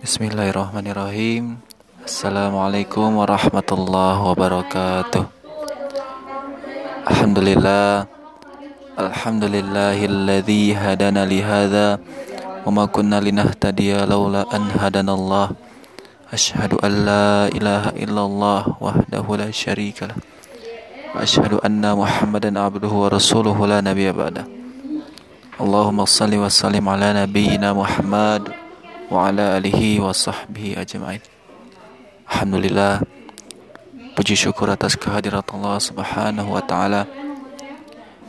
Bismillahirrahmanirrahim. Assalamualaikum warahmatullahi wabarakatuh. Alhamdulillah. Alhamdulillahilladzi hadana lihada Wa ma kunna linahtadiya lawla an hadanallah. Ashhadu an la ilaha illallah wahdahu la syarika lah. Wa ashhadu anna muhammadan abduhu wa rasuluhu la nabiya ba'da Allahumma salli wa sallim ala nabiyyina Muhammad wa ala alihi wa sahbihi ajma'in. Alhamdulillah puji syukur atas kehadirat Allah Subhanahu wa taala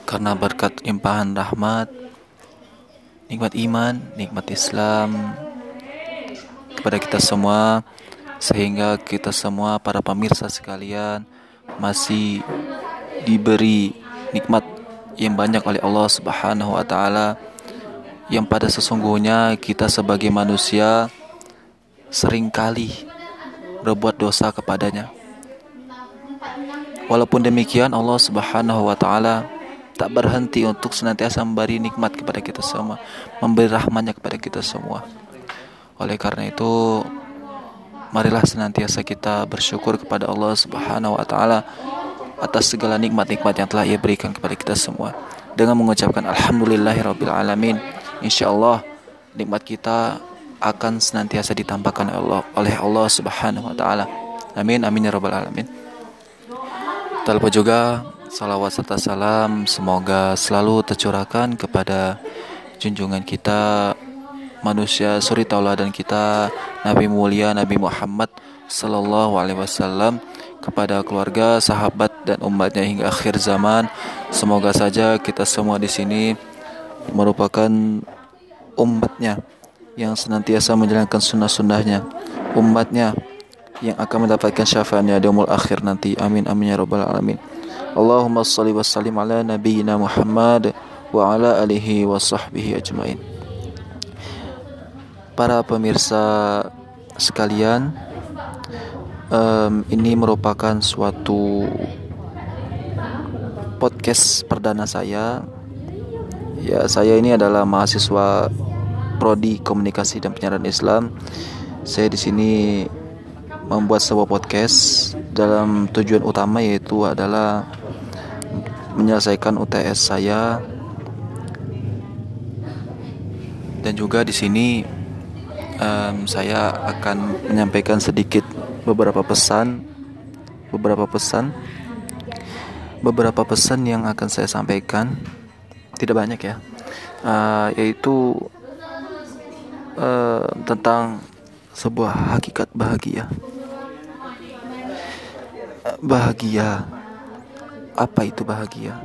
karena berkat limpahan rahmat nikmat iman, nikmat Islam kepada kita semua sehingga kita semua para pemirsa sekalian masih diberi nikmat yang banyak oleh Allah Subhanahu wa taala yang pada sesungguhnya kita sebagai manusia sering kali berbuat dosa kepadanya. Walaupun demikian Allah Subhanahu wa taala tak berhenti untuk senantiasa memberi nikmat kepada kita semua, memberi rahmatnya kepada kita semua. Oleh karena itu, marilah senantiasa kita bersyukur kepada Allah Subhanahu wa taala atas segala nikmat-nikmat yang telah Ia berikan kepada kita semua dengan mengucapkan alhamdulillahirabbil alamin insya Allah nikmat kita akan senantiasa ditampakkan oleh Allah, oleh Allah Subhanahu wa taala. Amin amin ya rabbal alamin. Tak lupa juga salawat serta salam semoga selalu tercurahkan kepada junjungan kita manusia suri tauladan kita Nabi mulia Nabi Muhammad sallallahu alaihi wasallam kepada keluarga, sahabat dan umatnya hingga akhir zaman. Semoga saja kita semua di sini merupakan umatnya yang senantiasa menjalankan sunnah-sunnahnya. Umatnya yang akan mendapatkan syafaatnya di umul akhir nanti. Amin amin ya rabbal alamin. Allahumma salli wa sallim ala nabiyyina Muhammad wa ala alihi wa sahbihi ajmain. Para pemirsa sekalian um, ini merupakan suatu podcast perdana saya Ya, saya ini adalah mahasiswa prodi Komunikasi dan Penyiaran Islam. Saya di sini membuat sebuah podcast dalam tujuan utama yaitu adalah menyelesaikan UTS saya dan juga di sini um, saya akan menyampaikan sedikit beberapa pesan beberapa pesan beberapa pesan yang akan saya sampaikan tidak banyak ya. Uh, yaitu uh, tentang sebuah hakikat bahagia. Bahagia. Apa itu bahagia?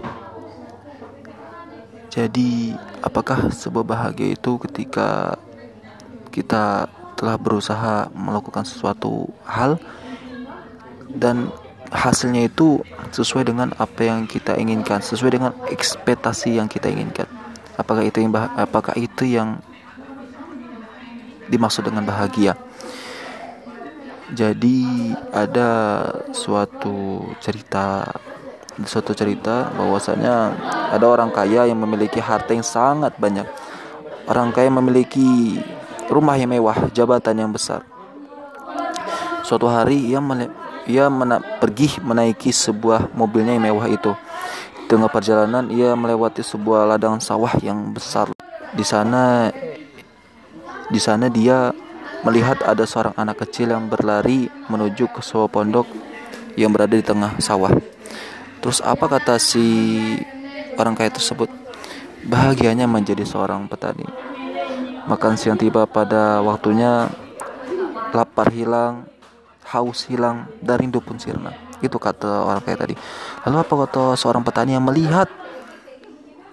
Jadi apakah sebuah bahagia itu ketika kita telah berusaha melakukan sesuatu hal dan hasilnya itu sesuai dengan apa yang kita inginkan, sesuai dengan ekspektasi yang kita inginkan. Apakah itu yang bah apakah itu yang dimaksud dengan bahagia? Jadi ada suatu cerita suatu cerita bahwasanya ada orang kaya yang memiliki harta yang sangat banyak. Orang kaya memiliki rumah yang mewah, jabatan yang besar. Suatu hari ia ia mena pergi menaiki sebuah mobilnya yang mewah itu. Tengah perjalanan ia melewati sebuah ladang sawah yang besar. Di sana di sana dia melihat ada seorang anak kecil yang berlari menuju ke sebuah pondok yang berada di tengah sawah. Terus apa kata si orang kaya tersebut? Bahagianya menjadi seorang petani. Makan siang tiba pada waktunya, lapar hilang, haus hilang dan rindu pun sirna. Itu kata orang kaya tadi. Lalu apa kata seorang petani yang melihat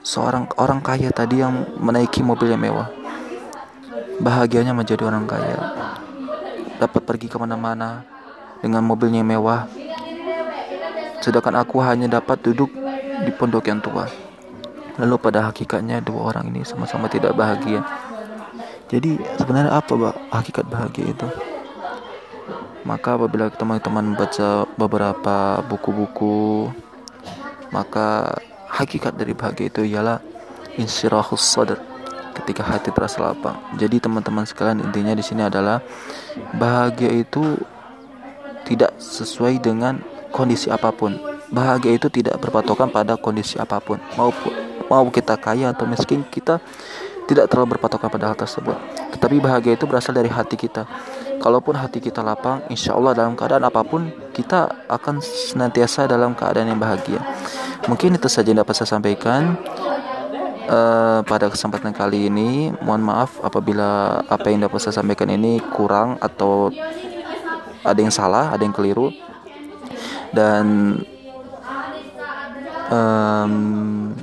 seorang orang kaya tadi yang menaiki mobil yang mewah? Bahagianya menjadi orang kaya. Dapat pergi ke mana-mana dengan mobilnya yang mewah. Sedangkan aku hanya dapat duduk di pondok yang tua. Lalu pada hakikatnya dua orang ini sama-sama tidak bahagia. Jadi sebenarnya apa pak? Hakikat bahagia itu maka apabila teman-teman membaca beberapa buku-buku, maka hakikat dari bahagia itu ialah insirahus sadar, ketika hati terasa lapang. Jadi teman-teman sekalian intinya di sini adalah bahagia itu tidak sesuai dengan kondisi apa pun. Bahagia itu tidak berpatokan pada kondisi apa pun. Mau mau kita kaya atau miskin, kita tidak terlalu berpatokan pada hal tersebut. Tetapi bahagia itu berasal dari hati kita. Kalaupun hati kita lapang, insya Allah dalam keadaan apa pun kita akan senantiasa dalam keadaan yang bahagia. Mungkin itu saja yang dapat saya sampaikan uh, pada kesempatan kali ini. Mohon maaf apabila apa yang dapat saya sampaikan ini kurang atau ada yang salah, ada yang keliru. Dan um,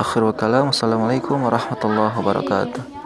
akhir kalam. Assalamualaikum warahmatullahi wabarakatuh.